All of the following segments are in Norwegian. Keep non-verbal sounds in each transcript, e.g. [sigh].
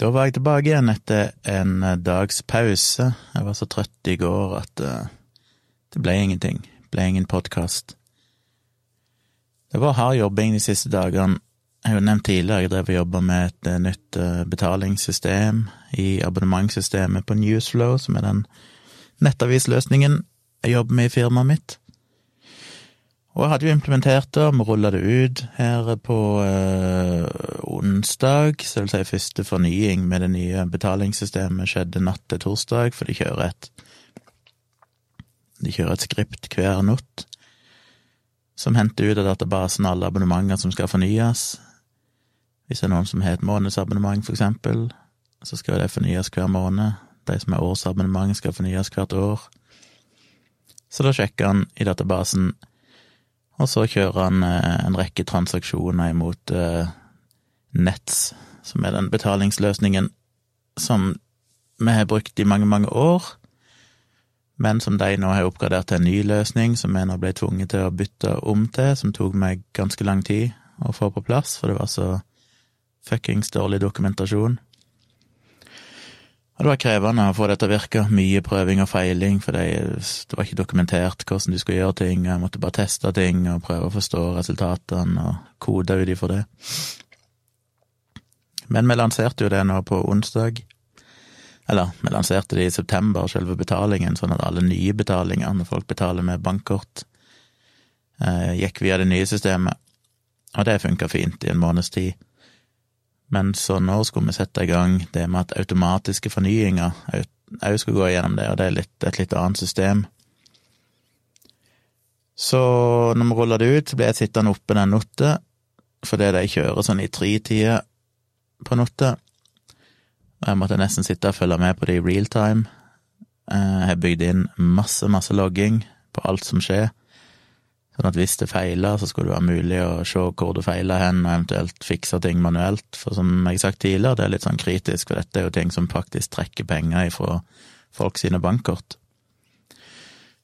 Da var jeg tilbake igjen etter en dags pause. Jeg var så trøtt i går at uh, det ble ingenting. Det ble ingen podkast. Det var hard jobbing de siste dagene. Jeg har jo nevnt tidligere, jeg drev og jobba med et uh, nytt betalingssystem i abonnementssystemet på Newsflow, som er den nettavisløsningen jeg jobber med i firmaet mitt. Og jeg hadde jo implementert det, vi rulla det ut her på eh, onsdag, så det vil si første fornying med det nye betalingssystemet skjedde natt til torsdag, for de kjører et De kjører et skript hver natt som henter ut av databasen alle abonnementer som skal fornyes. Hvis det er noen som har et månedsabonnement, for eksempel, så skal det fornyes hver måned. De som har årsabonnement, skal fornyes hvert år. Så da sjekker han i databasen og så kjører han eh, en rekke transaksjoner imot eh, Nets, som er den betalingsløsningen som vi har brukt i mange, mange år, men som de nå har oppgradert til en ny løsning, som jeg nå ble tvunget til å bytte om til, som tok meg ganske lang tid å få på plass, for det var så fuckings dårlig dokumentasjon. Og det var krevende å få det til å virke. Mye prøving og feiling, for det, var ikke dokumentert hvordan du skulle gjøre ting. Jeg måtte bare teste ting og prøve å forstå resultatene og kode ut ifra det. Men vi lanserte jo det nå på onsdag. Eller, vi lanserte det i september, selve betalingen, sånn at alle nye betalinger, når folk betaler med bankkort, eh, gikk via det nye systemet. Og det funka fint i en måneds tid. Men så nå skulle vi sette i gang det med at automatiske fornyinger òg skulle gå gjennom det, og det er litt, et litt annet system. Så når vi ruller det ut, så blir jeg sittende oppe den natta, fordi de kjører sånn i tre tider på natta. Og jeg måtte nesten sitte og følge med på det i real time. Eh, jeg har bygd inn masse, masse logging på alt som skjer. Sånn at hvis det feiler, så skulle det være mulig å se hvor det feiler hen, og eventuelt fikse ting manuelt. For som jeg har sagt tidligere, det er litt sånn kritisk, for dette er jo ting som faktisk trekker penger ifra folk sine bankkort.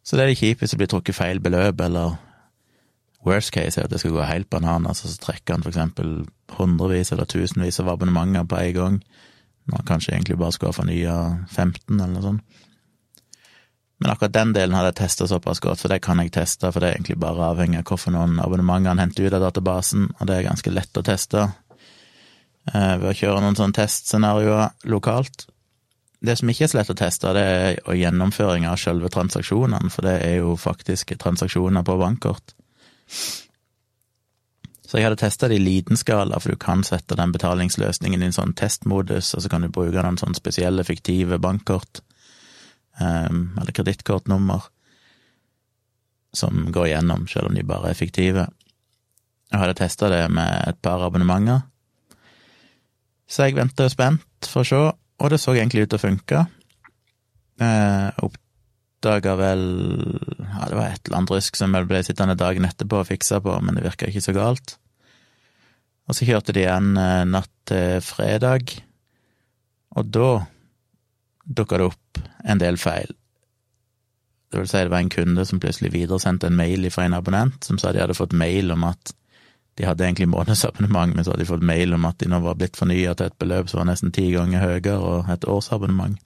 Så det er litt kjipt hvis det blir trukket feil beløp, eller worst case er at det skal gå helt bananas, og så trekker han for eksempel hundrevis eller tusenvis av abonnementer på en gang, når han kanskje egentlig bare skulle ha fornya 15, eller noe sånt. Men akkurat den delen hadde jeg testa såpass godt, for det kan jeg teste, for det er egentlig bare avhengig av hvilke abonnementer han henter ut av databasen, og det er ganske lett å teste eh, ved å kjøre noen sånne testscenarioer lokalt. Det som ikke er så lett å teste, det er gjennomføring av selve transaksjonene, for det er jo faktisk transaksjoner på bankkort. Så jeg hadde testa det i liten skala, for du kan sette den betalingsløsningen i en sånn testmodus, og så kan du bruke noen sånn spesielle, fiktive bankkort eller kredittkortnummer, som går igjennom, selv om de bare er fiktive. Jeg hadde testa det med et par abonnementer, så jeg venta spent for å se, og det så egentlig ut til å funke. Jeg oppdaga vel ja, det var et eller annet rusk som jeg ble sittende dagen etterpå og fiksa på, men det virka ikke så galt. Og så kjørte de igjen eh, natt til fredag, og da dukka det opp en del feil. Det vil si det var en kunde som plutselig videresendte en mail fra en abonnent som sa de hadde fått mail om at de hadde egentlig månedsabonnement, men så hadde de fått mail om at de nå var blitt fornya til et beløp som var nesten ti ganger høyere, og et årsabonnement.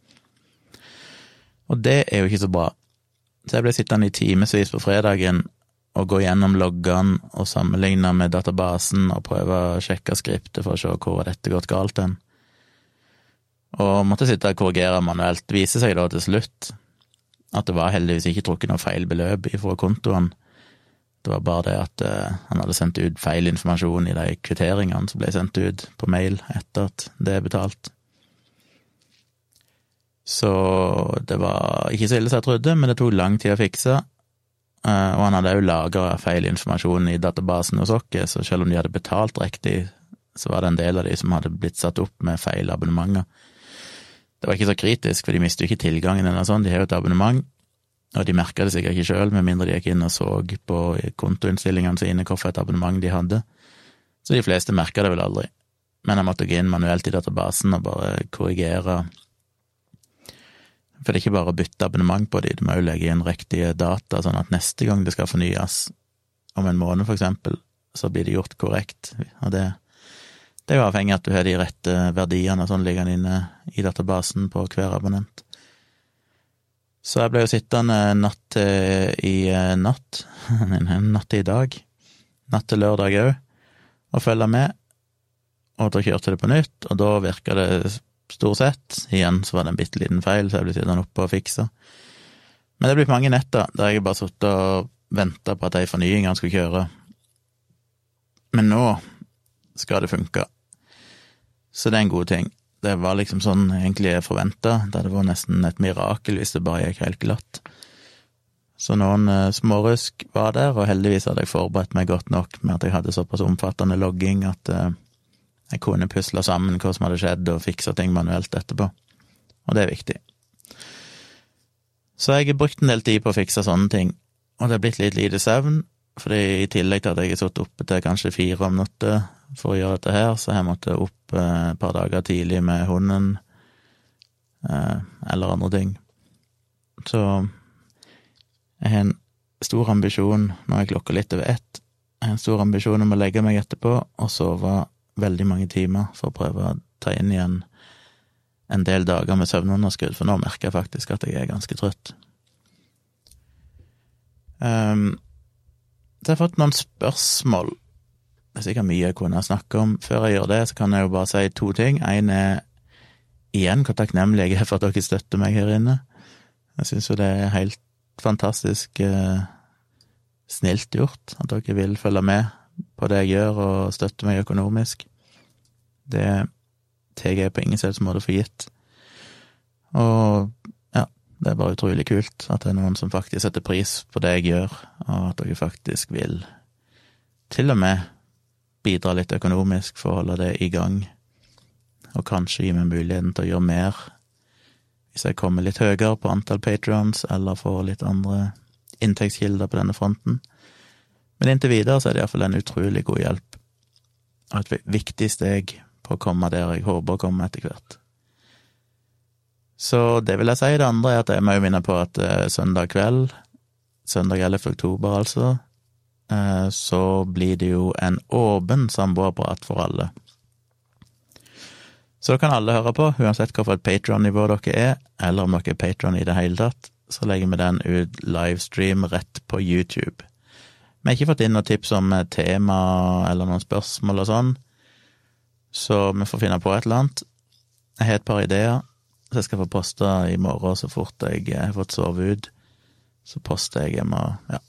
Og det er jo ikke så bra. Så jeg ble sittende i timevis på fredagen og gå gjennom loggene og sammenligne med databasen og prøve å sjekke skriptet for å se hvor dette gått galt hen og måtte sitte og korrigere manuelt. Det viser seg da til slutt at det var heldigvis ikke trukket noe feil beløp ifra kontoen. Det var bare det at uh, han hadde sendt ut feil informasjon i de kvitteringene som ble sendt ut på mail etter at det er betalt. Så det var ikke så ille som jeg trodde, men det tok lang tid å fikse. Uh, og han hadde òg lagra feil informasjon i databasen hos oss, så selv om de hadde betalt riktig, så var det en del av de som hadde blitt satt opp med feil abonnementer. Det var ikke så kritisk, for de mister jo ikke tilgangen eller sånn, de har jo et abonnement, og de merka det sikkert ikke sjøl, med mindre de gikk inn og så på kontoinnstillingene sine hvorfor et abonnement de hadde. Så de fleste merka det vel aldri. Men jeg måtte gå inn manuelt i databasen og bare korrigere. For det er ikke bare å bytte abonnement på de, du må jo legge inn riktige data, sånn at neste gang det skal fornyes, om en måned for eksempel, så blir det gjort korrekt. Og det, Det er jo avhengig av at du har de rette verdiene sånn liggende inne i databasen på hver abonnent. Så jeg ble jo sittende natt i eh, natt, [laughs] natt i dag, natt til lørdag òg, og følge med. Og da kjørte det på nytt, og da virka det stort sett. Igjen så var det en bitte liten feil, så jeg ble sittende oppe og fiksa. Men det er blitt mange netter der jeg bare sittet og venta på at de fornyingene skulle kjøre. Men nå skal det funke. Så det er en god ting. Det var liksom sånn egentlig jeg forventa. Det hadde vært nesten et mirakel hvis det bare gikk helt glatt. Så noen uh, smårusk var der, og heldigvis hadde jeg forberedt meg godt nok med at jeg hadde såpass omfattende logging at uh, jeg kunne pusle sammen hva som hadde skjedd, og fikse ting manuelt etterpå. Og det er viktig. Så jeg har brukt en del tid på å fikse sånne ting, og det er blitt litt lite søvn, fordi i tillegg til at jeg har sittet oppe til kanskje fire om natta for å gjøre dette her, så jeg måtte opp eh, et par dager tidlig med hunden, eh, eller andre ting. Så jeg har en stor ambisjon, nå er klokka litt over ett, jeg har en stor ambisjon om å legge meg etterpå og sove veldig mange timer for å prøve å ta inn igjen en del dager med søvnunderskudd, for nå merker jeg faktisk at jeg er ganske trøtt. Um, så jeg har fått noen spørsmål det er sikkert mye jeg kunne snakke om. Før jeg gjør det, så kan jeg jo bare si to ting. Én er igjen hvor takknemlig jeg er for at dere støtter meg her inne. Jeg syns jo det er helt fantastisk eh, snilt gjort at dere vil følge med på det jeg gjør, og støtte meg økonomisk. Det tar jeg på ingen selvs måte for gitt. Og ja, det er bare utrolig kult at det er noen som faktisk setter pris på det jeg gjør, og at dere faktisk vil til og med bidra litt økonomisk for å holde det i gang, og kanskje gi meg muligheten til å gjøre mer hvis jeg kommer litt høyere på antall patrons, eller får litt andre inntektskilder på denne fronten. Men inntil videre så er det iallfall en utrolig god hjelp, og et viktig steg på å komme der jeg håper å komme etter hvert. Så det vil jeg si. Det andre er at jeg må minne på at eh, søndag kveld, søndag 11. oktober altså, så blir det jo en åpen samboerapparat for alle. Så da kan alle høre på, uansett hvilket patron-nivå dere er, eller om dere er patron i det hele tatt. Så legger vi den ut livestream rett på YouTube. Vi har ikke fått inn noen tips om eh, tema eller noen spørsmål og sånn, så vi får finne på et eller annet. Jeg har et par ideer, så jeg skal få posta i morgen så fort jeg har fått sove ut. Så poster jeg hjem og ja,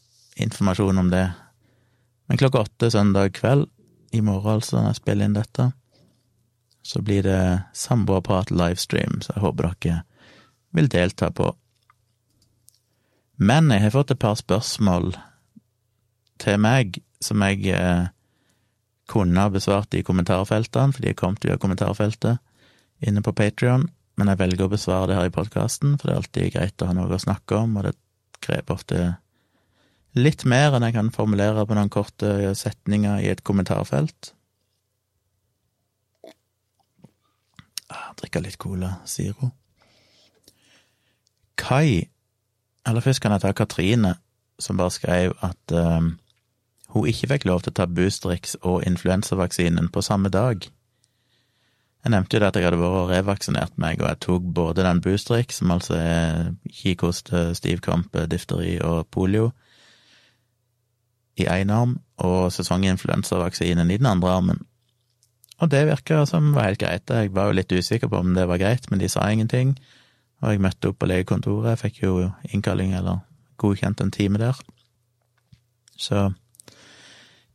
informasjon om det men klokka åtte søndag kveld, i morgen altså, når jeg spiller inn dette, så blir det samboerprat livestream, så jeg håper dere vil delta på. Men jeg har fått et par spørsmål til meg som jeg eh, kunne ha besvart i kommentarfeltene, fordi jeg kom til via kommentarfeltet inne på Patrion, men jeg velger å besvare det her i podkasten, for det er alltid greit å ha noe å snakke om, og det krever ofte Litt mer enn jeg kan formulere på noen korte setninger i et kommentarfelt. Ah, drikke litt Cola sier hun. Kai, eller først kan jeg ta Katrine, som bare skrev at uh, hun ikke fikk lov til å ta Boosterix og influensavaksinen på samme dag. Jeg nevnte jo det at jeg hadde vært revaksinert meg, og jeg tok både den Boosterix, som altså er kikhoste, stivkrampe, difteri og polio, i én arm og sesonginfluensavaksinen i den andre armen. Og det virka som var helt greit. Jeg var jo litt usikker på om det var greit, men de sa ingenting. Og jeg møtte opp på legekontoret, jeg fikk jo innkalling eller godkjent en time der. Så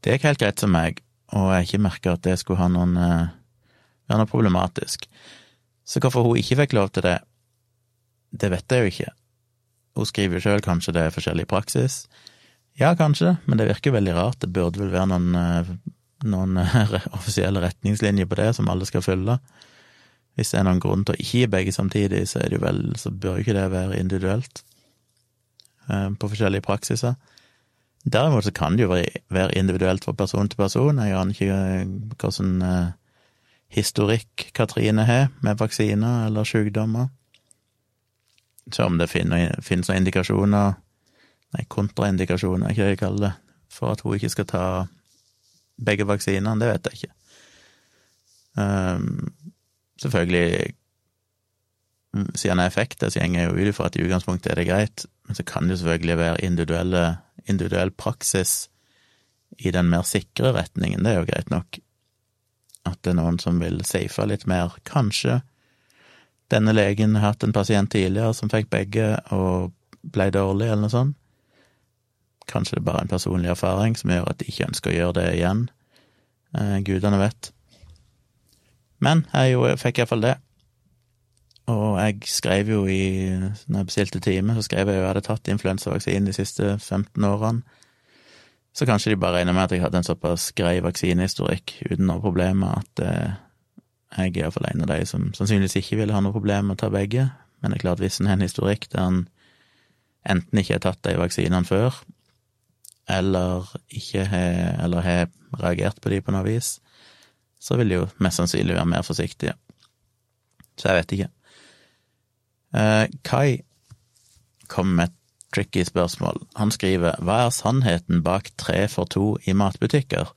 det gikk helt greit som meg, og jeg ikke merka at det skulle ha noen eh, være noe problematisk. Så hvorfor hun ikke fikk lov til det, det vet jeg jo ikke. Hun skriver jo sjøl kanskje det er forskjellig praksis. Ja, kanskje, men det virker veldig rart. Det burde vel være noen, eh, noen eh, [laughs] offisielle retningslinjer på det som alle skal følge. Hvis det er noen grunn til å ikke gi begge samtidig, så, er det vel, så bør ikke det være individuelt eh, på forskjellige praksiser. Derimot så kan det jo være individuelt fra person til person. Jeg aner ikke hvordan historikk Katrine har med vaksiner eller sykdommer. Så om det finnes noen indikasjoner Nei, kontraindikasjoner, det jeg kaller det, for at hun ikke skal ta begge vaksinene, det vet jeg ikke. Um, selvfølgelig, mm, siden jeg er effekter, så går jeg ut ifra at i utgangspunktet er det greit, men så kan det selvfølgelig være individuell praksis i den mer sikre retningen, det er jo greit nok. At det er noen som vil safe litt mer. Kanskje denne legen har hatt en pasient tidligere som fikk begge og ble dårlig, eller noe sånt. Kanskje det er bare en personlig erfaring som gjør at de ikke ønsker å gjøre det igjen. Eh, gudene vet. Men jeg jo, fikk iallfall det. Og jeg skrev jo i Når jeg bestilte time, så skrev jeg jo at jeg hadde tatt influensavaksinen de siste 15 årene. Så kanskje de bare regner med at jeg hadde en såpass grei vaksinehistorikk uten noe problem at eh, jeg er iallfall en av de som sannsynligvis ikke ville ha noe problem med å ta begge. Men det er klart, hvis en har en historikk der en enten ikke har tatt de vaksinene før, eller ikke har eller har reagert på de på noe vis, så vil de jo mest sannsynlig være mer forsiktige. Så jeg vet ikke. Eh, Kai kom med et tricky spørsmål. Han skriver Hva er sannheten bak tre for to i matbutikker?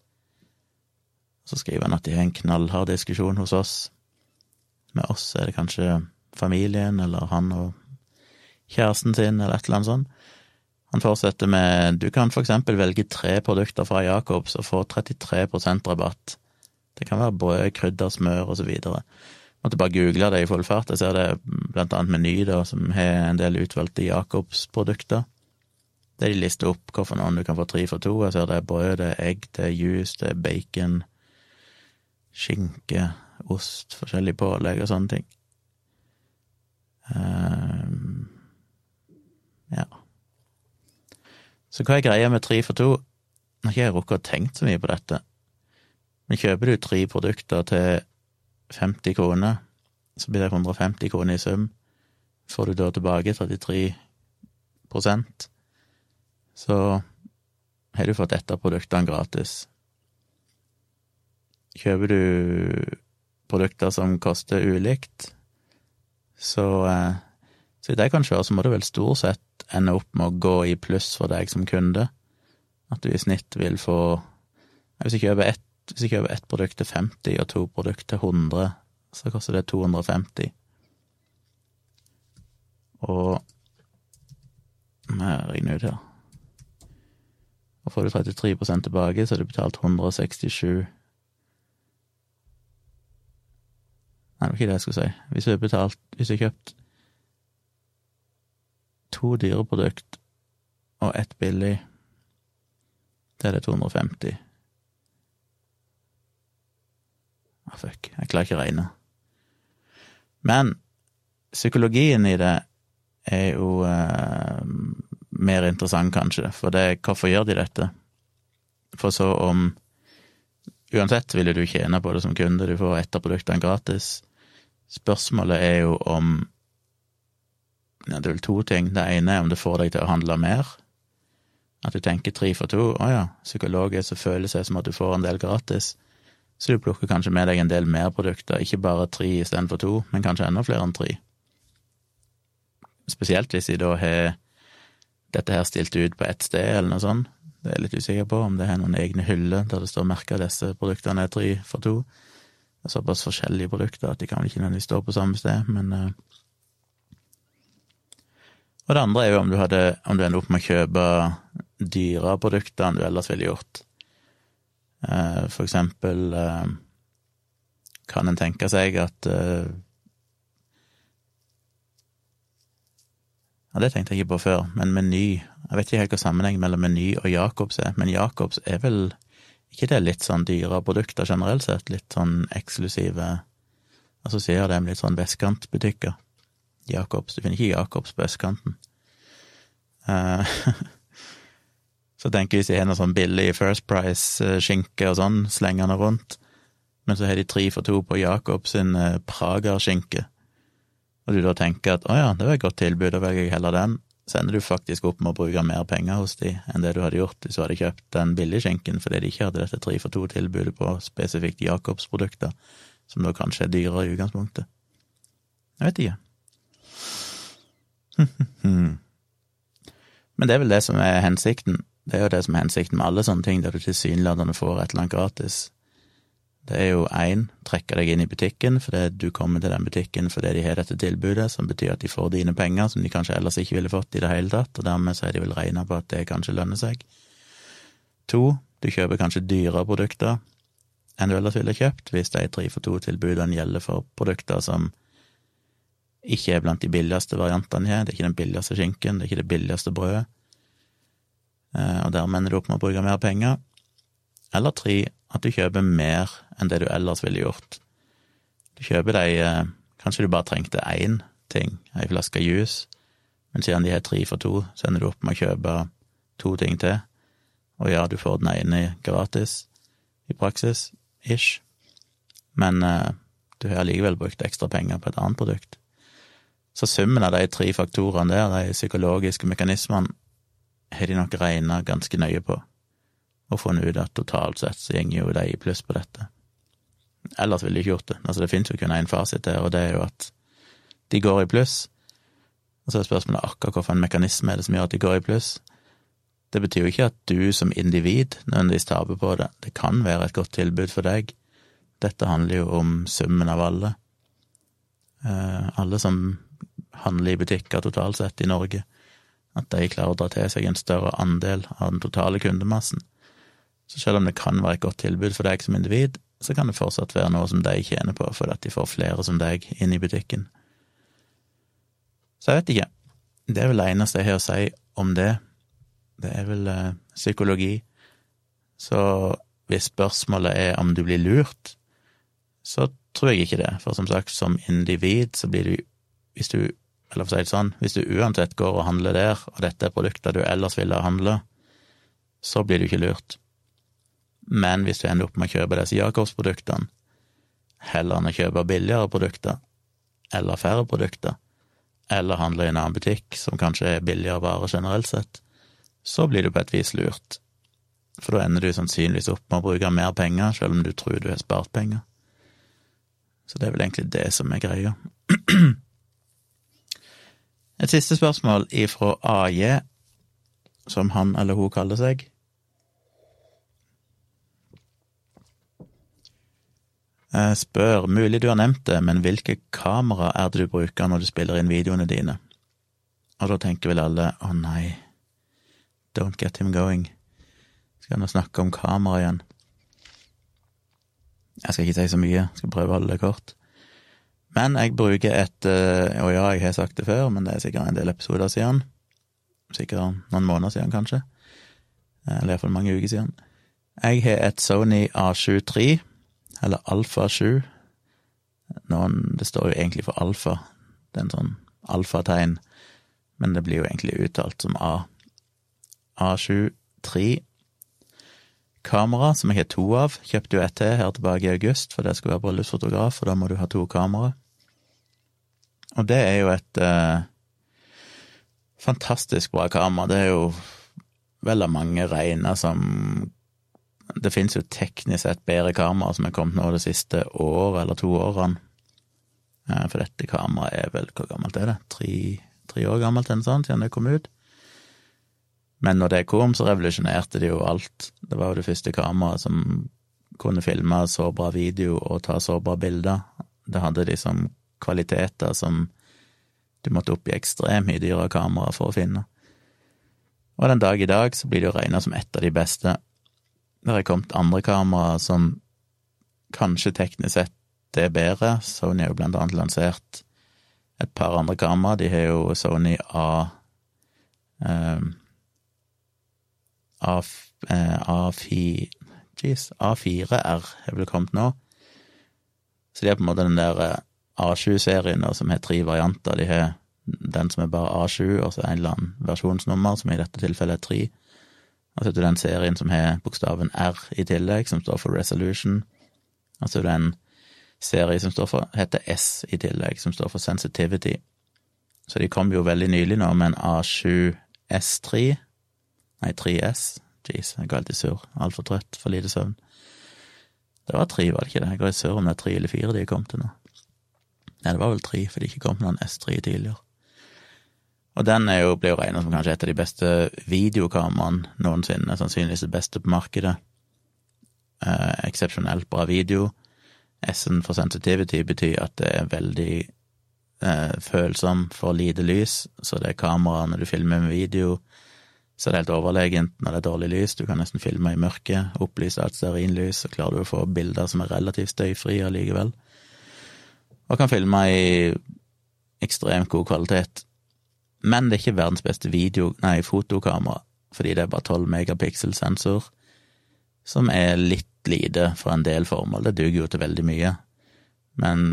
Så skriver han at de har en knallhard diskusjon hos oss. Med oss er det kanskje familien eller han og kjæresten sin eller et eller annet sånt. Han fortsetter med du kan eksempel velge tre produkter fra Jacobs og få 33% rabatt. Det kan være brød, krydder, smør videre. Måtte bare google det i full fart. Jeg ser det blant annet Meny, som har en del utvalgte Jacobs-produkter. Det de lister opp hvorfor noen du kan få tre for to. Jeg ser det er brød, det er egg, det er juice, det er bacon, skinke, ost, forskjellig pålegg og sånne ting. Um, ja. Så hva er greia med tre for to? Nå har ikke jeg rukket å tenke så mye på dette. Men kjøper du tre produkter til 50 kroner, så blir det 150 kroner i sum. Får du da tilbake 33% så har du fått ett av produktene gratis. Kjøper du produkter som koster ulikt, så eh, så vidt jeg kan se, må det vel stort sett ende opp med å gå i pluss for deg som kunde. At du i snitt vil få Hvis jeg kjøper ett, hvis jeg kjøper ett produkt til 50 og to produkt til 100, så koster det 250. Og jeg regne ut her. Og får du 33% tilbake, så har du betalt 167 Nei, det var ikke det jeg skulle si. Hvis du har betalt Hvis du har kjøpt to dyre produkt og ett billig, det er det 250. Ah, fuck, jeg klarer ikke å regne. Men psykologien i det er jo eh, mer interessant, kanskje, for det hvorfor gjør de dette? For så om Uansett ville du tjene på det som kunde, du får ett av produktene gratis. Spørsmålet er jo om ja, det er vel to ting. Det ene er om det får deg til å handle mer. At du tenker tre for to. Å ja, psykologisk så føles det som at du får en del gratis. Så du plukker kanskje med deg en del mer produkter, ikke bare tre istedenfor to, men kanskje enda flere enn tre. Spesielt hvis de da har dette her stilt ut på ett sted, eller noe sånt. Det er jeg litt usikker på, om det har noen egne hyller der det står merka disse produktene er tre for to. Det er såpass forskjellige produkter at de kan vel ikke nødvendigvis stå på samme sted, men uh, og det andre er jo om du, hadde, om du ender opp med å kjøpe dyrere produkter enn du ellers ville gjort. Eh, for eksempel eh, kan en tenke seg at eh, Ja, det tenkte jeg ikke på før, men Meny Jeg vet ikke helt hva sammenhengen mellom Meny og Jacobs er, men Jacobs er vel ikke det litt sånn dyrere produkter generelt sett? Litt sånn eksklusive Assosierer det med litt sånn vestkantbutikker. Jacobs. Du finner ikke Jacobs på østkanten. Uh, [laughs] så tenker jeg hvis de har noe sånn billig First Price-skinke og sånn slengende rundt, men så har de tre for to på Jacobs sin uh, Prager-skinke, og du da tenker at å ja, det var et godt tilbud, da velger jeg heller den, så ender du faktisk opp med å bruke mer penger hos de enn det du hadde gjort hvis du hadde kjøpt den billige skinken fordi de ikke hadde dette tre for to-tilbudet på spesifikt Jacobs-produkter, som da kanskje er dyrere i utgangspunktet. Jeg vet ikke. [laughs] Men det er vel det som er hensikten. Det er jo det som er hensikten med alle sånne ting, der du tilsynelatende får et eller annet gratis. Det er jo én, trekke deg inn i butikken fordi du kommer til den butikken fordi de har dette tilbudet, som betyr at de får dine penger som de kanskje ellers ikke ville fått i det hele tatt, og dermed så er de vel regna på at det kanskje lønner seg. To, du kjøper kanskje dyrere produkter enn du ellers ville kjøpt, hvis de tre for to-tilbudene gjelder for produkter som ikke er blant de billigste variantene her, det er ikke den billigste skinken, det er ikke det billigste brødet, eh, og dermed ender du opp med å bruke mer penger. Eller tre, at du kjøper mer enn det du ellers ville gjort. Du kjøper deg eh, Kanskje du bare trengte én ting, ei flaske juice, men siden de har tre for to, så ender du opp med å kjøpe to ting til. Og ja, du får den ene gratis, i praksis, ish, men eh, du har allikevel brukt ekstra penger på et annet produkt. Så summen av de tre faktorene der, de psykologiske mekanismene, har de nok regna ganske nøye på og funnet ut at totalt sett så går jo de i pluss på dette. Ellers ville de ikke gjort det. Altså, det finnes jo kun én fasit der, og det er jo at de går i pluss. Og så er spørsmålet akkurat hvilken mekanisme er det som gjør at de går i pluss. Det betyr jo ikke at du som individ nødvendigvis taper på det. Det kan være et godt tilbud for deg. Dette handler jo om summen av alle. Eh, alle som handler i butikker totalt sett i Norge. At de klarer å dra til seg en større andel av den totale kundemassen. Så selv om det kan være et godt tilbud for deg som individ, så kan det fortsatt være noe som de tjener på, fordi at de får flere som deg inn i butikken. Så jeg vet ikke. Det er vel det eneste jeg har å si om det. Det er vel eh, psykologi. Så hvis spørsmålet er om du blir lurt, så tror jeg ikke det. For som sagt, som individ så blir du, hvis du, eller for å si det sånn, hvis du uansett går og handler der, og dette er produkter du ellers ville ha handla, så blir du ikke lurt. Men hvis du ender opp med å kjøpe disse Jacobs-produktene, heller enn å kjøpe billigere produkter, eller færre produkter, eller handle i en annen butikk som kanskje er billigere varer generelt sett, så blir du på et vis lurt. For da ender du sannsynligvis opp med å bruke mer penger, selv om du tror du har spart penger. Så det er vel egentlig det som er greia. [clears throat] Et siste spørsmål ifra AJ, som han eller hun kaller seg. Jeg spør, mulig du har nevnt det, men hvilke kamera er det du bruker når du spiller inn videoene dine? Og da tenker vel alle å oh, nei, don't get him going. Skal nå snakke om kamera igjen. Jeg skal ikke si så mye, jeg skal prøve å holde det kort. Men jeg bruker et eh, Og ja, jeg har sagt det før, men det er sikkert en del episoder siden. Sikkert noen måneder siden, kanskje. Eller iallfall mange uker siden. Jeg har et Sony A7 III eller Alfa 7. Noen, det står jo egentlig for alfa, det er en sånn alfategn, men det blir jo egentlig uttalt som A. A7 3. Kamera, som jeg har to av, kjøpte jo ett til her tilbake i august, for det skulle være bryllupsfotograf, og da må du ha to kamera. Og det er jo et eh, fantastisk bra kamera. Det er jo veldig mange regna som det finnes jo teknisk sett bedre kamera som er kommet nå det siste året eller to årene. Eh, for dette kameraet er vel Hvor gammelt er det? Tre, tre år gammelt, eller sånn, siden det kom ut. Men når det kom, så revolusjonerte det jo alt. Det var jo det første kameraet som kunne filme så bra video og ta så bra bilder. Det hadde liksom kvaliteter som du måtte opp i ekstremt mye dyrere kamera for å finne. Og den dag i dag så blir det jo regna som et av de beste det har kommet andre kameraer som kanskje teknisk sett er bedre. Sony har jo blant annet lansert et par andre kameraer. De har jo Sony A um, A, A4 Jeez, A4R er vel kommet nå. Så de er på en måte den der eh, A7-serien som har tre varianter. De har den som er bare A7, og så en eller annen versjonsnummer, som i dette tilfellet er tre. Altså det den serien som har bokstaven R i tillegg, som står for resolution. Altså en serie som for, heter S i tillegg, som står for sensitivity. Så de kom jo veldig nylig nå med en A7 S3, nei 3S. Jeez, jeg går alltid sur. Altfor trøtt, for lite søvn. Det var tre, var det ikke det? Jeg går i sur om det er tre eller fire de kom til nå. Nei, det var vel tre, for de ikke kom noen S3 tidligere. Og den jo, blir jo regna som kanskje et av de beste videokameraene noensinne, sannsynligvis det beste på markedet. eh, eksepsjonelt bra video. S-en for sensitivity betyr at det er veldig eh, følsom for lite lys, så det er kamera når du filmer med video, så det er helt overlegent når det er dårlig lys. Du kan nesten filme i mørket, opplyse alt stearinlys, så klarer du å få bilder som er relativt støyfrie allikevel. Og kan filme i ekstremt god kvalitet. Men det er ikke verdens beste video, nei, fotokamera, fordi det er bare 12 megapixel sensor, som er litt lite for en del formål. Det duger jo til veldig mye, men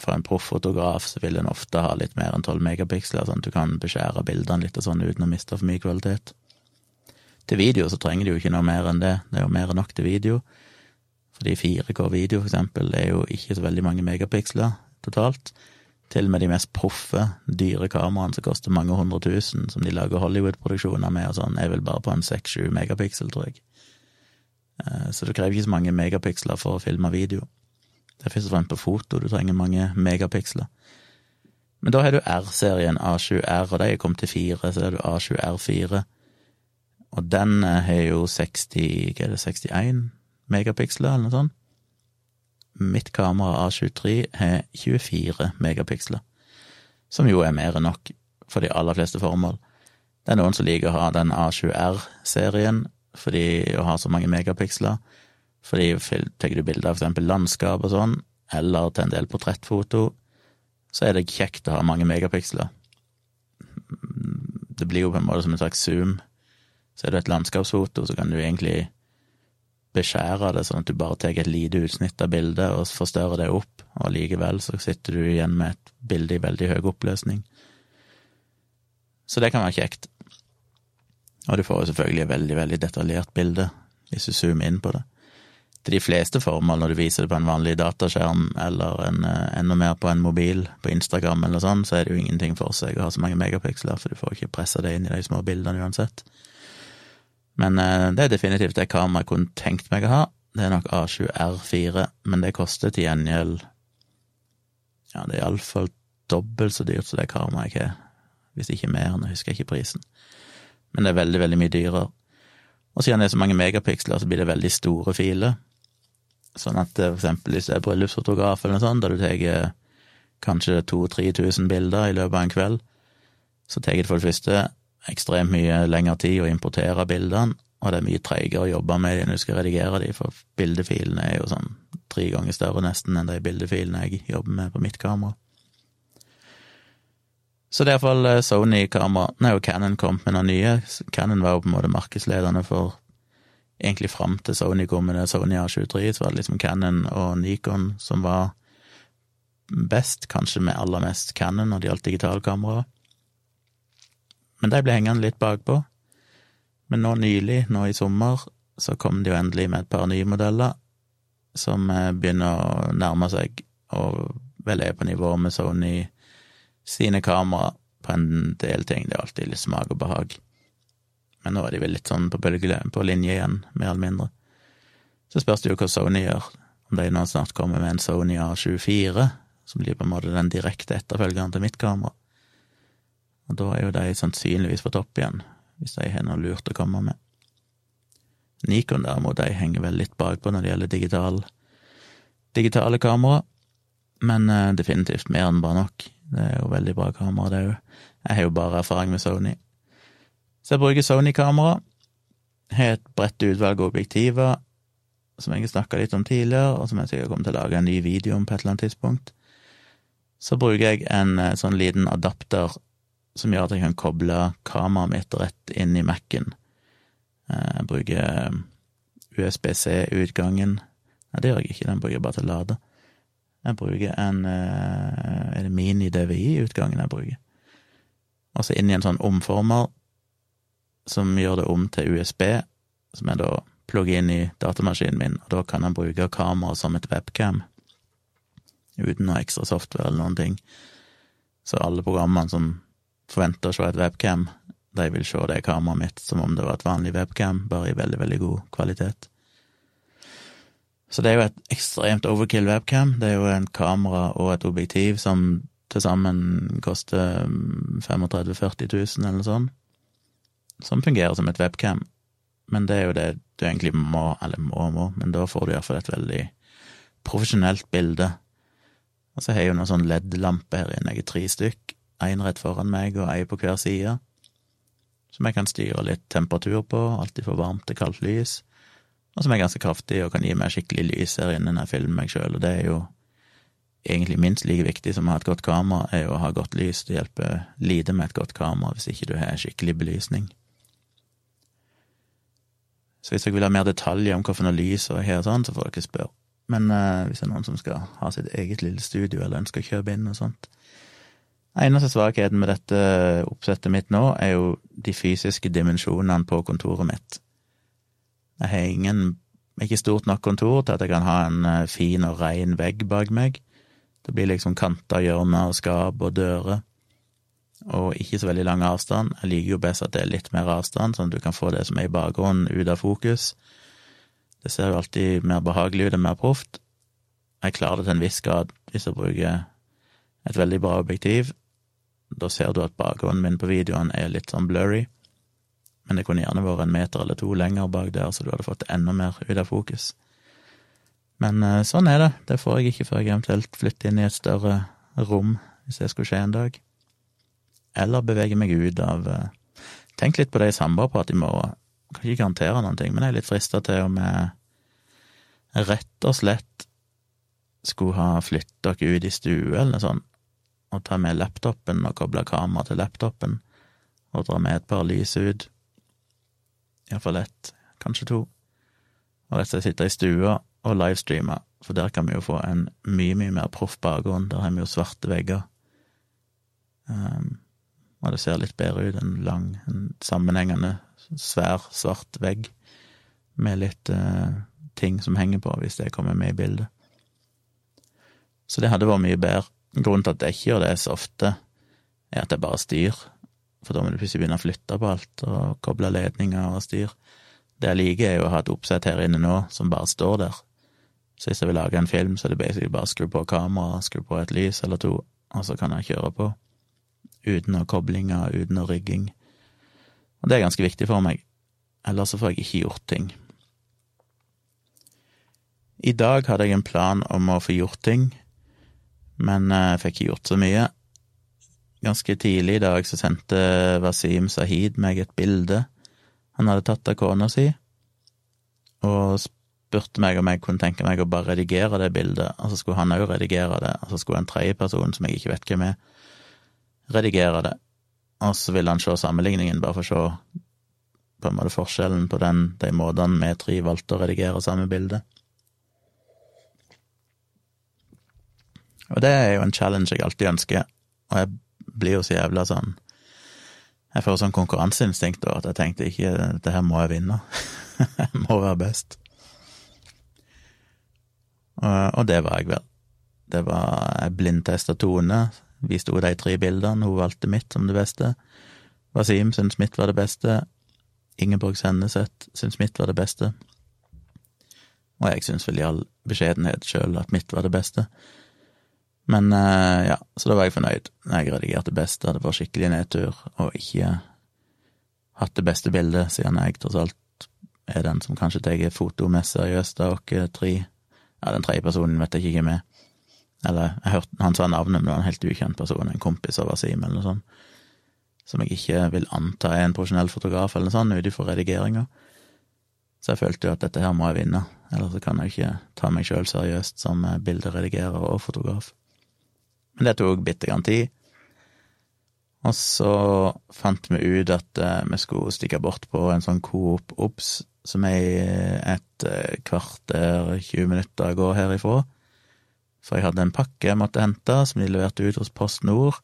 for en profffotograf så vil en ofte ha litt mer enn 12 megapiksler, sånn at du kan beskjære bildene litt og sånn uten å miste for mye kvalitet. Til video så trenger du jo ikke noe mer enn det, det er jo mer enn nok til video. Fordi 4K-video, for eksempel, er jo ikke så veldig mange megapiksler totalt. Til og med de mest proffe, dyre kameraene som koster mange hundre tusen, som de lager Hollywood-produksjoner med og sånn, er vel bare på en 6-7 megapiksel, tror jeg. Eh, så du krever ikke så mange megapiksler for å filme video. Det er først og fremst på foto du trenger mange megapiksler. Men da har du R-serien A7R, og de er kommet til 4, så er du A7R4. Og den eh, har jo 60, hva er det, 61 megapiksler, eller noe sånt mitt kamera A23 har 24 megapiksler, som jo er mer enn nok for de aller fleste formål. Det er noen som liker å ha den A20R-serien fordi å ha så mange megapiksler, fordi tar du bilder av for eksempel landskap og sånn, eller til en del portrettfoto, så er det kjekt å ha mange megapiksler. Det blir jo på en måte som en slags zoom. Så er det et landskapsfoto, så kan du egentlig beskjære det, sånn at du bare tar et lite utsnitt av bildet og forstørrer det opp, og likevel så sitter du igjen med et bilde i veldig høy oppløsning. Så det kan være kjekt. Og du får jo selvfølgelig et veldig, veldig detaljert bilde hvis du zoomer inn på det. Til de fleste formål, når du viser det på en vanlig dataskjerm eller en, eh, enda mer på en mobil, på Instagram eller sånn, så er det jo ingenting for seg å ha så mange megapiksler, for du får ikke pressa det inn i de små bildene uansett. Men eh, det er definitivt det kameraet jeg kunne tenkt meg å ha. Det er nok A7R4, men det koster til gjengjeld Ja, det er iallfall dobbelt så dyrt som det kameraet jeg har, hvis ikke mer, nå husker jeg ikke prisen. Men det er veldig, veldig mye dyrere. Og siden det er så mange megapiksler, så blir det veldig store filer. Sånn at eh, for eksempel hvis du er bryllupsfotograf eller noe sånt, da du tar kanskje 2000-3000 bilder i løpet av en kveld, så tar det for det første ekstremt mye lengre tid å importere bildene, og det er mye treigere å jobbe med når du skal redigere dem, for bildefilene er jo sånn tre ganger større nesten enn de bildefilene jeg jobber med på mitt kamera. Så det er iallfall eh, Sony-kamera Nei, jo Cannon kom med noen nye. Cannon var jo på en måte markedsledende for egentlig fram til Sony kom med det Sony A23, så var det liksom Cannon og Nikon som var best, kanskje med aller mest Cannon når det gjaldt digitalkamera men de ble hengende litt bakpå. Men nå nylig, nå i sommer, så kom de jo endelig med et par nye modeller som eh, begynner å nærme seg, og vel er på nivå med Sony sine kamera på en del ting. Det er alltid litt smak og behag. Men nå er de vel litt sånn på, bølge, på linje igjen, mer eller mindre. Så spørs det jo hva Sony gjør, om de nå snart kommer med en Sony A24, som blir på en måte den direkte etterfølgeren til mitt kamera. Og da er jo de sannsynligvis på topp igjen, hvis de har noe lurt å komme med. Nikon derimot, de henger vel litt bakpå når det gjelder digital, digitale kamera, men uh, definitivt mer enn bare nok. Det er jo veldig bra kamera, det òg. Jeg har jo bare erfaring med Sony. Så jeg bruker Sony-kamera. Har et bredt utvalg av objektiver, som jeg har snakka litt om tidligere, og som jeg sikkert kommer til å lage en ny video om på et eller annet tidspunkt. Så bruker jeg en eh, sånn liten adapter som gjør at jeg kan koble kameraet mitt rett inn i Mac-en. Eh, jeg bruker eh, USBC-utgangen Nei, det gjør jeg ikke, den bruker jeg bare til å lade. Jeg bruker en eh, Er det mini-DVI-utgangen jeg bruker? Og så inn i en sånn omformer som gjør det om til USB, som jeg da plugger inn i datamaskinen min, og da kan jeg bruke kameraet som et webcam, uten noe ekstra software eller noen ting. Så alle programmene som forventer å se et webcam, de vil se det kameraet mitt som om det var et vanlig webcam, bare i veldig, veldig god kvalitet. Så det er jo et ekstremt overkill webcam. Det er jo en kamera og et objektiv som til sammen koster 35 000-40 000 eller sånn, som fungerer som et webcam. men det er jo det du egentlig må, eller må må, men da får du iallfall et veldig profesjonelt bilde. Og så har jeg jo noen sånn LED-lamper her inne, jeg er tre stykk, én rett foran meg og ei på hver side, som jeg kan styre litt temperatur på, alltid for varmt til kaldt lys, og som er ganske kraftig og kan gi meg skikkelig lys her inne når jeg filmer meg sjøl, og det er jo egentlig minst like viktig som å ha et godt kamera, er jo å ha godt lys. Det hjelper lite med et godt kamera hvis ikke du har skikkelig belysning. Så hvis dere vil ha mer detaljer om hvilket lys og her og sånn, så får dere spørre. Men eh, hvis det er noen som skal ha sitt eget lille studio eller ønsker å kjøpe inn og sånt Eneste svakheten med dette oppsettet mitt nå, er jo de fysiske dimensjonene på kontoret mitt. Jeg har ingen ikke stort nok kontor til at jeg kan ha en eh, fin og ren vegg bak meg. Det blir liksom kanter, hjørner og skap og dører, og ikke så veldig lang avstand. Jeg liker jo best at det er litt mer avstand, sånn at du kan få det som er i bakgrunnen, ut av fokus. Det ser jo alltid mer behagelig ut og mer proft. Jeg klarer det til en viss grad hvis jeg bruker et veldig bra objektiv. Da ser du at bakgrunnen min på videoen er litt sånn blurry, men det kunne gjerne vært en meter eller to lenger bak der, så du hadde fått enda mer ut av fokus. Men eh, sånn er det. Det får jeg ikke før jeg eventuelt flytter inn i et større rom, hvis det skulle skje en dag. Eller beveger meg ut av eh, Tenk litt på det i samboerprat i morgen. Kan ikke garantere noen ting, men jeg er litt frista til om jeg rett og slett skulle ha flyttet dere ut i stue eller noe sånt, og ta med laptopen og koble kamera til laptopen, og dra med et par lys ut. Iallfall ett, kanskje to. Og rett og slett sitte i stua og livestreame, for der kan vi jo få en mye, mye mer proff bakgrunn. Der har vi jo svarte vegger. Um, og det ser litt bedre ut. En lang, en sammenhengende, svær, svart vegg med litt uh, ting som henger på, hvis det kommer med i bildet. Så det hadde vært mye bedre. Grunnen til at jeg ikke gjør det så ofte, er at jeg bare styr. For da må du plutselig begynne å flytte på alt og koble ledninger og styr. Det jeg liker, er jo å ha et oppsett her inne nå som bare står der. Så hvis jeg vil lage en film, så er det basically bare å skru på kameraet, skru på et lys eller to, og så kan jeg kjøre på. Uten noe koblinger, uten noe rigging. Og det er ganske viktig for meg, ellers så får jeg ikke gjort ting. I dag hadde jeg en plan om å få gjort ting, men eh, jeg fikk ikke gjort så mye. Ganske tidlig i dag så sendte Wasim Sahid meg et bilde han hadde tatt av kona si, og spurte meg om jeg kunne tenke meg å bare redigere det bildet, og så skulle han òg redigere det, og så skulle en tredjeperson som jeg ikke vet hvem er, redigere det, og så ville han se sammenligningen, bare for å se på en måte forskjellen på den, de måtene vi tre valgte å redigere samme bilde. Og det er jo en challenge jeg alltid ønsker, og jeg blir jo så jævla sånn Jeg får sånn konkurranseinstinkt at jeg tenkte ikke det her må jeg vinne. [laughs] jeg må være best. Og det var jeg vel. Det var Jeg blindtesta Tone, Vi sto de tre bildene, hun valgte mitt som det beste. Wasim syntes mitt var det beste. Ingeborg Senneset syntes mitt var det beste. Og jeg syns vel i all beskjedenhet sjøl at mitt var det beste. Men eh, ja, så da var jeg fornøyd. Jeg redigerte best, hadde vært skikkelig nedtur, og ikke hatt det beste bildet, siden jeg tross alt er den som kanskje tar foto mest seriøst av oss tre. Ja, den tredje personen vet jeg ikke hvem er. Eller, jeg hørte han sa navnet, men det var en helt ukjent person, en kompis av Wasim eller noe sånt, som jeg ikke vil anta er en profesjonell fotograf eller noe sånt, ut ifra redigeringa. Så jeg følte jo at dette her må jeg vinne, ellers kan jeg ikke ta meg sjøl seriøst som bilderedigerer og fotograf. Men det tok bitte grann tid. Og så fant vi ut at uh, vi skulle stikke bort på en sånn Coop Obs som er et uh, kvarter, 20 minutter går herifra. For jeg hadde en pakke jeg måtte hente, som de leverte ut hos Post Nord.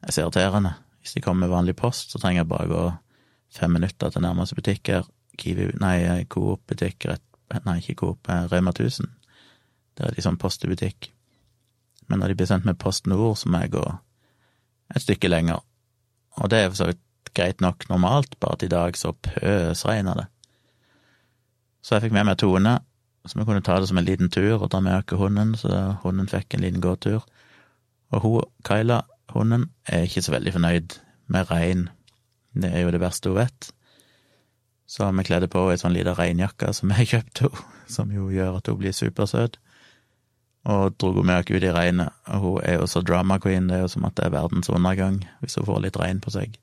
Det er så irriterende. Hvis de kommer med vanlig post, så trenger jeg bare gå fem minutter til nærmeste butikk her. Kiwi, nei, Coop-butikk, nei, ikke Coop, eh, Rema 1000. Der er de sånn post i butikk. Men når de blir sendt med Post Nord, så må jeg gå et stykke lenger. Og det er for så vidt greit nok normalt, bare at i dag så pøsregner det. Så jeg fikk med meg Tone, så vi kunne ta det som en liten tur og ta med oss hunden, så hunden fikk en liten gåtur. Og hun, Kyla, hunden, er ikke så veldig fornøyd med regn. Det er jo det verste hun vet. Så vi kledde på ei sånn lita regnjakke som jeg [laughs] kjøpte henne, som jo gjør at hun blir supersøt, og dro med oss ut i regnet. Og hun er jo så drama queen, det er jo som at det er verdens undergang hvis hun får litt regn på seg.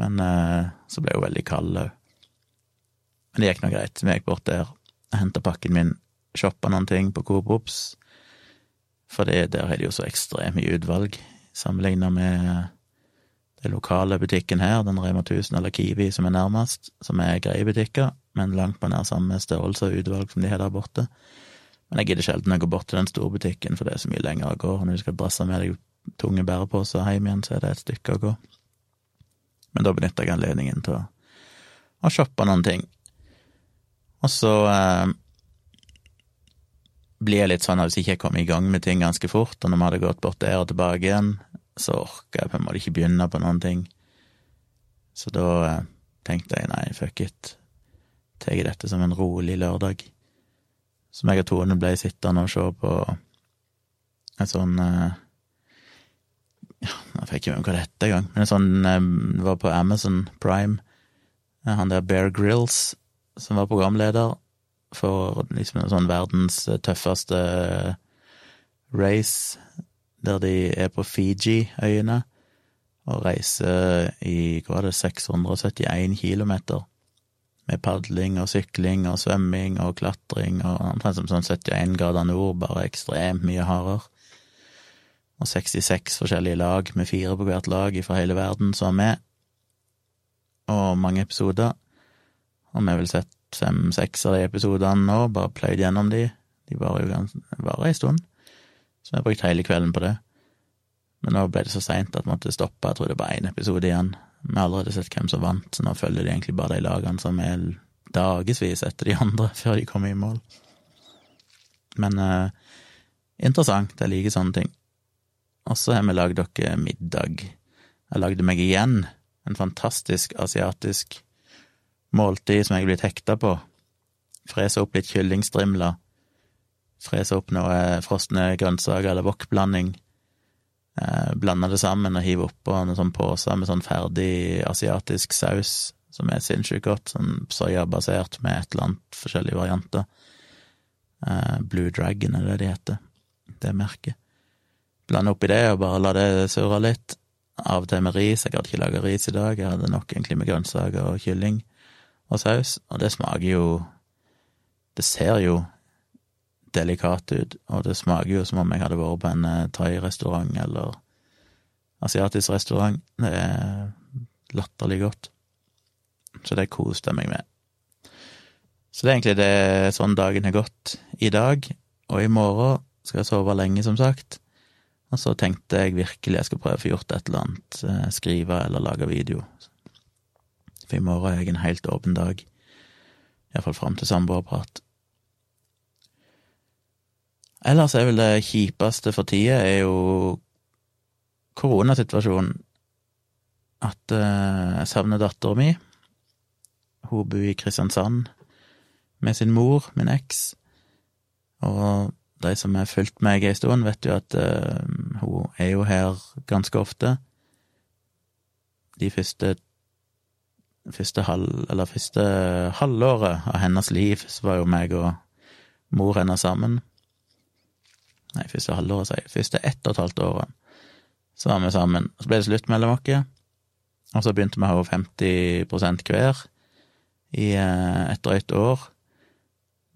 Men eh, så ble hun veldig kald òg. Men det gikk nå greit. Vi gikk bort der, henta pakken min, shoppa noen ting på Coop Ops, for det, der har de jo så ekstremt mye utvalg sammenligna med den lokale butikken her, den Rema 1000 eller Kiwi som er nærmest, som er greie butikker, men langt på nær samme størrelse og utvalg som de har der borte. Men jeg gidder sjelden å gå bort til den store butikken, for det er så mye lenger å gå. Når du skal brasse med deg tunge bæreposer hjem igjen, så er det et stykke å gå. Men da benytter jeg anledningen til å, å shoppe noen ting. Og så eh, blir jeg litt sånn at hvis jeg ikke kommer i gang med ting ganske fort, og når vi hadde gått bort der og tilbake igjen, så orker jeg på en måte ikke begynne på noen ting. Så da eh, tenkte jeg nei, fuck it, tar jeg dette som en rolig lørdag. Så meg og Tone ble sittende og se på en sånn eh, ja, Jeg fikk ikke med hva det het engang, men en sånn det var på Amazon Prime. Han der Bear Grills, som var programleder, for liksom en sånn verdens tøffeste race, der de er på Fiji-øyene og reiser i hva var det, 671 kilometer, med padling og sykling og svømming og klatring og omtrent som sånn 71 grader nord, bare ekstremt mye hardere. Og 66 forskjellige lag, med fire på hvert lag fra hele verden som er med, og mange episoder. Og vi har vel sett fem-seks av de episodene nå, bare pløyd gjennom de. De varer jo varer ei stund, så vi har brukt hele kvelden på det. Men nå ble det så seint at vi måtte stoppe, jeg tror det var én episode igjen. Vi har allerede sett hvem som vant, så nå følger de egentlig bare de lagene som er dagevis etter de andre, [laughs] før de kommer i mål. Men eh, interessant, jeg liker sånne ting. Og så har vi lagd dere middag. Jeg lagde meg igjen en fantastisk asiatisk måltid som jeg er blitt hekta på. Frese opp litt kyllingstrimler. Frese opp noe frosne grønnsaker eller wokblanding. Eh, blande det sammen og hive oppå en sånn pose med sånn ferdig asiatisk saus som er sinnssykt godt, sånn soyabasert med et eller annet forskjellige varianter. Eh, Blue Dragon er det de heter, det merket. Blande oppi det og bare la det surre litt. Av og til med ris, jeg hadde ikke laga ris i dag, jeg hadde nok egentlig med grønnsaker og kylling og saus, og det smaker jo Det ser jo delikat ut, og det smaker jo som om jeg hadde vært på en eh, thai-restaurant eller asiatisk restaurant. Det er latterlig godt. Så det koste jeg meg med. Så det er egentlig det sånn dagen har gått i dag, og i morgen skal jeg sove lenge, som sagt. Og så tenkte jeg virkelig jeg skal prøve å få gjort et eller annet, eh, skrive eller lage video. For i morgen er jeg en helt åpen dag. Iallfall fram til samboerprat. Ellers er vel det kjipeste for tida er jo koronasituasjonen. At uh, jeg savner dattera mi. Hun bor i Kristiansand med sin mor, min eks. Og de som har fulgt meg ei stund, vet jo at uh, hun er jo her ganske ofte. De første første, halv, første halvåret av hennes liv så var jo meg og mor hennes sammen. Nei, første halvåret, sier jeg. Første ett og et halvt året så var vi sammen. Så ble det slutt mellom oss, og så begynte vi å ha 50% hver i eh, et drøyt år,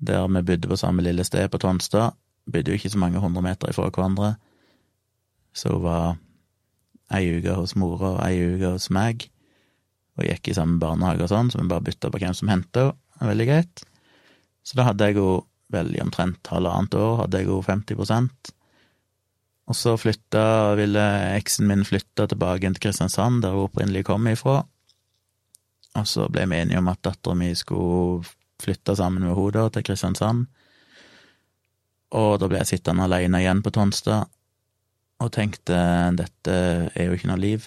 der vi bodde på samme lille sted på Tonstad. Bodde jo ikke så mange hundre meter ifra hverandre, så hun var ei uke hos mora og ei uke hos meg og gikk i samme barnehage og sånn, så vi bare bytta på hvem som henta henne. Veldig greit. Så da hadde jeg henne vel i omtrent halvannet år, hadde jeg jo 50% Og så flytta, ville eksen min flytte tilbake til Kristiansand, der hun opprinnelig kom ifra. Og så ble vi enige om at dattera mi skulle flytte sammen med henne til Kristiansand. Og da ble jeg sittende alene igjen på Tonstad og tenkte dette er jo ikke noe liv.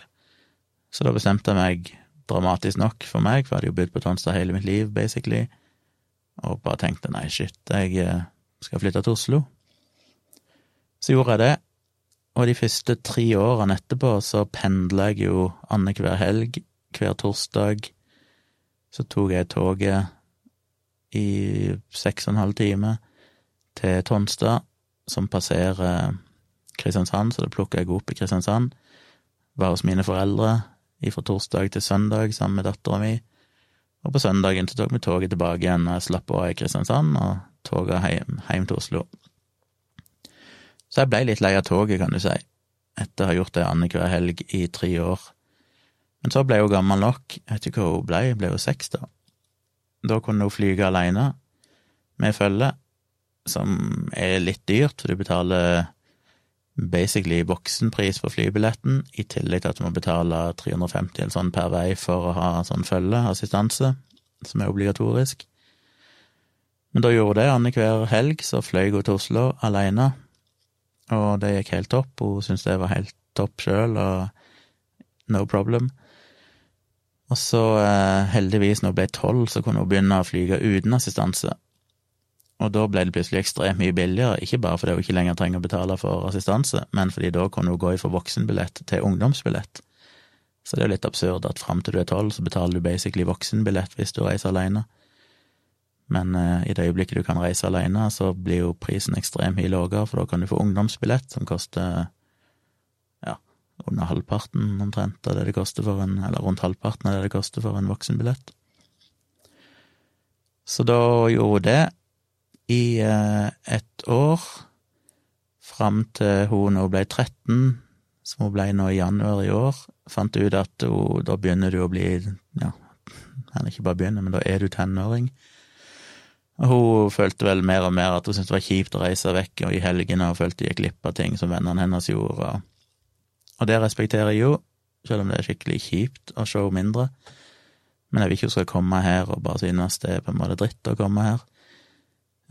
Så da bestemte jeg meg dramatisk nok for meg, for jeg hadde jo bodd på Tonstad hele mitt liv, basically, og bare tenkte nei, shit, jeg eh, skal flytte til Oslo. Så gjorde jeg det, og de første tre årene etterpå så pendla jeg jo annenhver helg, hver torsdag, Så tok jeg toget i seks og en halv time til Tonstad, som passerer Kristiansand, så det plukka jeg opp i Kristiansand. Var hos mine foreldre fra torsdag til søndag sammen med dattera mi. Og på søndagen så tok vi toget tilbake igjen og jeg slapp av i Kristiansand, og toget hjem, hjem til Oslo. Så jeg blei litt lei av toget, kan du si, etter å ha gjort det annenhver helg i tre år. Men så ble hun gammel nok, jeg vet ikke hva hun ble, ble hun seks da. Da kunne hun flyge alene, med følge, som er litt dyrt, for du betaler basically voksenpris på flybilletten, i tillegg til at du må betale 350 eller sånn per vei for å ha sånn følgeassistanse, som er obligatorisk. Men da gjorde hun det annenhver helg, så fløy hun til Oslo alene, og det gikk helt topp. Hun syntes det var helt topp sjøl, og no problem. Og så, eh, heldigvis, når hun ble tolv, så kunne hun begynne å flyge uten assistanse. Og da ble det plutselig ekstremt mye billigere, ikke bare fordi hun ikke lenger trenger å betale for assistanse, men fordi da kunne hun gå fra voksenbillett til ungdomsbillett. Så det er jo litt absurd at fram til du er tolv, så betaler du basically voksenbillett hvis du reiser alene. Men eh, i det øyeblikket du kan reise alene, så blir jo prisen ekstremt mye lavere, for da kan du få ungdomsbillett, som koster ja, under halvparten omtrent av det det koster for en Eller rundt halvparten av det det koster for en voksenbillett. Så da gjorde hun det i eh, ett år, fram til hun nå ble 13, som hun ble nå i januar i år. Fant ut at hun, da begynner du å bli ja, eller ikke bare begynner, men da er du tenåring. Og hun følte vel mer og mer at hun syntes det var kjipt å reise vekk og i helgene, og følte gikk glipp av ting som vennene hennes gjorde. Og det respekterer jeg jo, selv om det er skikkelig kjipt å se henne mindre. Men jeg vil ikke hun skal komme her og bare synes det er på en måte dritt å komme her.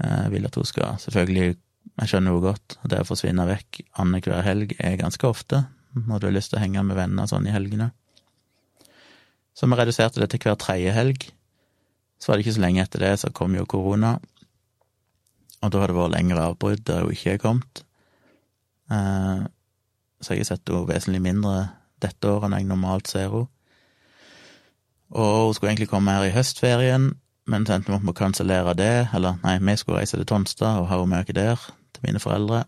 Jeg vil at hun skal Selvfølgelig, jeg skjønner henne godt, det å forsvinne vekk annenhver helg er ganske ofte, når du har lyst til å henge med venner sånn i helgene. Så vi reduserte det til hver tredje helg. Så var det ikke så lenge etter det, så kom jo korona, og da har det vært lengre avbrudd der hun ikke er kommet. Eh, så jeg har sett henne vesentlig mindre dette året enn jeg normalt ser henne. Og hun skulle egentlig komme her i høstferien, men så endte vi opp med å kansellere det. Eller nei, vi skulle reise til Tonstad og ha henne med oss der, til mine foreldre.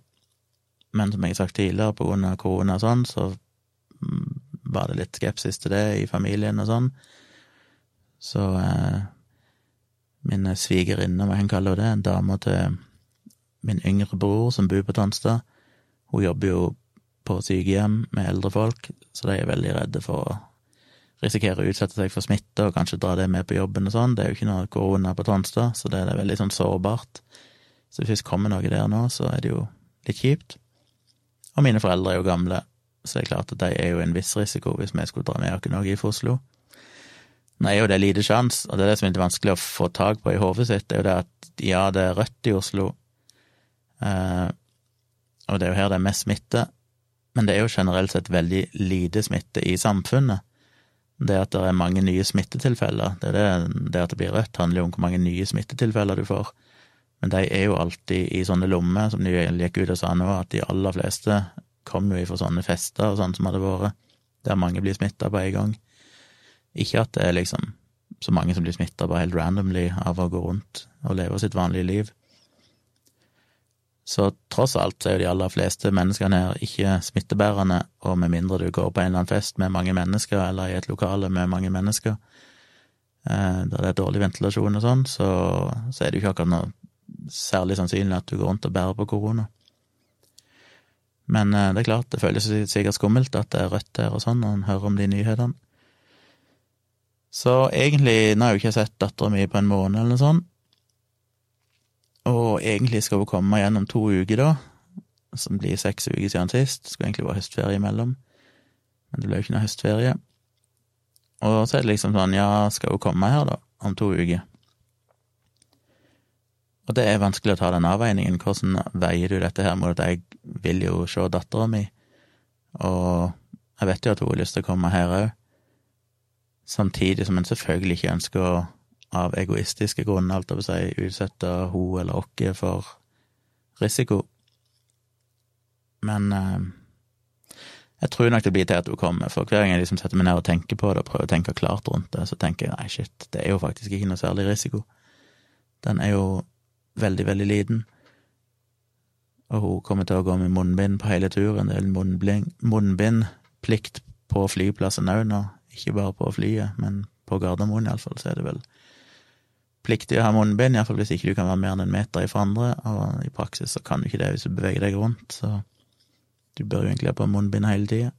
Men som jeg har sagt tidligere, på grunn av korona og sånn, så mm, var det litt skepsis til det i familien og sånn. Så eh, min svigerinne, hva jeg kan kalle det, en dame til min yngre bror som bor på Tonstad. Hun jobber jo på sykehjem med eldre folk, så de er veldig redde for å risikere å utsette seg for smitte og kanskje dra det med på jobben og sånn. Det er jo ikke noe korona på Tonstad, så det er veldig sånn sårbart. Så hvis det kommer noe der nå, så er det jo litt kjipt. Og mine foreldre er jo gamle, så det er klart at de er jo en viss risiko hvis vi skulle dra med oss noe i Oslo. Nå er jo det lite sjans, og det er det som er litt vanskelig å få tak på i hodet sitt, det er jo det at ja, det er rødt i Oslo, eh, og det er jo her det er mest smitte, men det er jo generelt sett veldig lite smitte i samfunnet. Det at det er mange nye smittetilfeller, det, det, det at det blir rødt, handler jo om hvor mange nye smittetilfeller du får, men de er jo alltid i sånne lommer, som de gikk ut og sa nå, at de aller fleste kommer jo ifra sånne fester og sånn som hadde vært, der mange blir smitta på en gang. Ikke at det er liksom så mange som blir smitta bare helt randomly av å gå rundt og leve sitt vanlige liv. Så tross alt så er jo de aller fleste menneskene her ikke smittebærende, og med mindre du går på en eller annen fest med mange mennesker, eller i et lokale med mange mennesker, eh, der det er dårlig ventilasjon og sånn, så, så er det jo ikke akkurat noe særlig sannsynlig at du går rundt og bærer på korona. Men eh, det er klart, det føles sikkert skummelt at det er rødt der og sånn, når en hører om de nyhetene. Så egentlig, nå har jeg jo ikke sett dattera mi på en måned eller noe sånt, egentlig skal hun komme igjen om to uker, da, som blir seks uker siden sist. Skulle egentlig være høstferie imellom, men det ble jo ikke noe høstferie. Og så er det liksom sånn, ja, skal hun komme her, da, om to uker? Og det er vanskelig å ta den avveiningen. Hvordan veier du dette her mot at jeg vil jo se dattera mi, og jeg vet jo at hun har lyst til å komme her òg samtidig som en selvfølgelig ikke ønsker å, av egoistiske grunner, alt jeg vil si, utsette hun eller oss for risiko. Men eh, Jeg tror nok det blir til at hun kommer, for hver gang jeg liksom setter meg ned og tenker på det, og prøver å tenke klart rundt det, så tenker jeg nei, shit, det er jo faktisk ikke noe særlig risiko. Den er jo veldig, veldig liten, og hun kommer til å gå med munnbind på hele turen. Det er munnbindplikt på flyplassen òg nå, ikke bare på flyet, men på Gardermoen iallfall, så er det vel pliktig å ha munnbind, iallfall hvis ikke du kan være mer enn en meter ifra andre, og i praksis så kan du ikke det hvis du beveger deg rundt, så du bør jo egentlig ha på munnbind hele tida.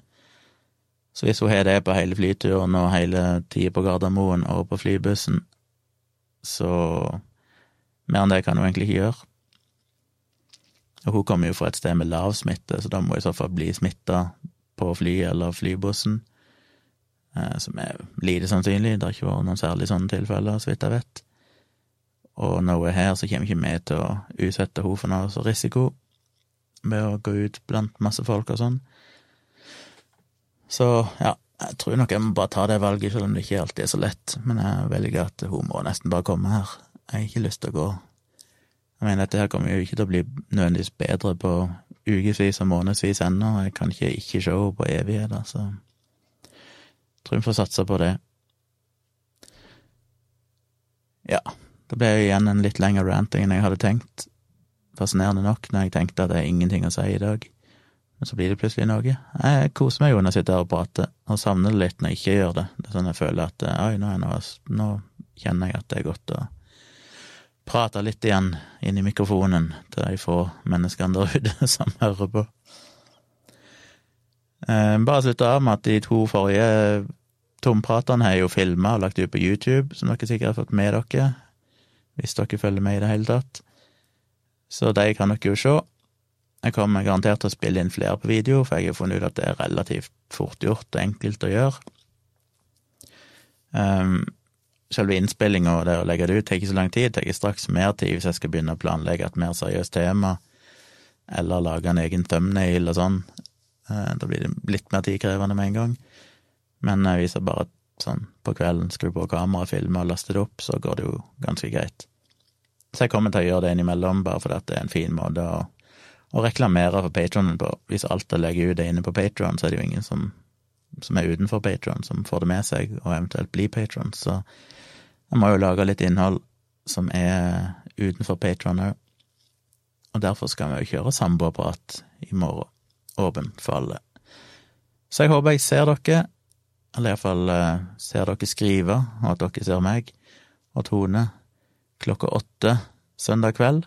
Så hvis hun har det på hele flyturen og hele tida på Gardermoen og på flybussen, så Mer enn det kan hun egentlig ikke gjøre. Og hun kommer jo fra et sted med lav smitte, så da må hun i så fall bli smitta på flyet eller flybussen, eh, som er lite sannsynlig. Det har ikke vært noen særlig sånne tilfeller, så vidt jeg vet. Og når hun er her, så kommer ikke vi til å utsette henne for noe risiko med å gå ut blant masse folk og sånn. Så ja, jeg tror nok jeg må bare ta det valget, selv om det ikke alltid er så lett. Men jeg velger at hun må nesten bare komme her. Jeg har ikke lyst til å gå. Jeg mener, dette her kommer jo ikke til å bli nødvendigvis bedre på ukevis og månedsvis ennå. Jeg kan ikke ikke se henne på evigheter, så jeg tror vi får satse på det. Ja, det ble jo igjen en litt lengre ranting enn jeg hadde tenkt fascinerende nok når jeg tenkte at det er ingenting å si i dag. Men så blir det plutselig noe. Jeg koser meg jo når jeg sitter her og prater, og savner det litt når jeg ikke gjør det. Det er sånn jeg føler at oi, nå, nå, nå kjenner jeg at det er godt å prate litt igjen inn i mikrofonen til de få menneskene der ute [laughs] som hører på. Eh, bare slutte av med at de to forrige tompratene har jo filma og lagt ut på YouTube, som dere sikkert har fått med dere, hvis dere følger med i det hele tatt så de kan dere jo se. Jeg kommer garantert til å spille inn flere på video, for jeg har funnet ut at det er relativt fort gjort og enkelt å gjøre. Um, selve innspillinga og det å legge det ut tar ikke så lang tid, det tar straks mer tid hvis jeg skal begynne å planlegge et mer seriøst tema, eller lage en egen thumbnail og sånn. Uh, da blir det litt mer tidkrevende med en gang. Men jeg viser bare sånn på kvelden, skru på kameraet, filme og laste det opp, så går det jo ganske greit. Så jeg kommer til å gjøre det innimellom, bare fordi det er en fin måte å, å reklamere for patronen på. Hvis alt jeg legger ut er inne på Patron, så er det jo ingen som, som er utenfor Patron, som får det med seg, og eventuelt blir patron. Så jeg må jo lage litt innhold som er utenfor Patron òg. Og derfor skal vi jo kjøre samboerprat i morgen, åpen for alle. Så jeg håper jeg ser dere, eller iallfall uh, ser dere skrive, og at dere ser meg og Tone klokka åtte søndag kveld.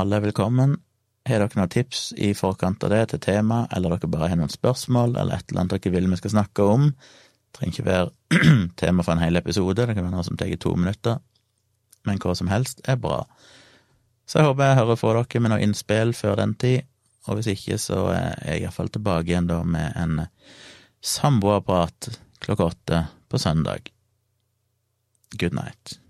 Alle er velkommen. Har dere noen tips i forkant av det til tema, eller dere bare har noen spørsmål, eller et eller annet dere vil vi skal snakke om? Det trenger ikke være [clears throat] tema for en hel episode, det kan være noe som tar to minutter, men hva som helst er bra. Så jeg håper jeg hører fra dere med noe innspill før den tid, og hvis ikke, så er jeg iallfall tilbake igjen da med en samboerprat klokka åtte på søndag. Good night.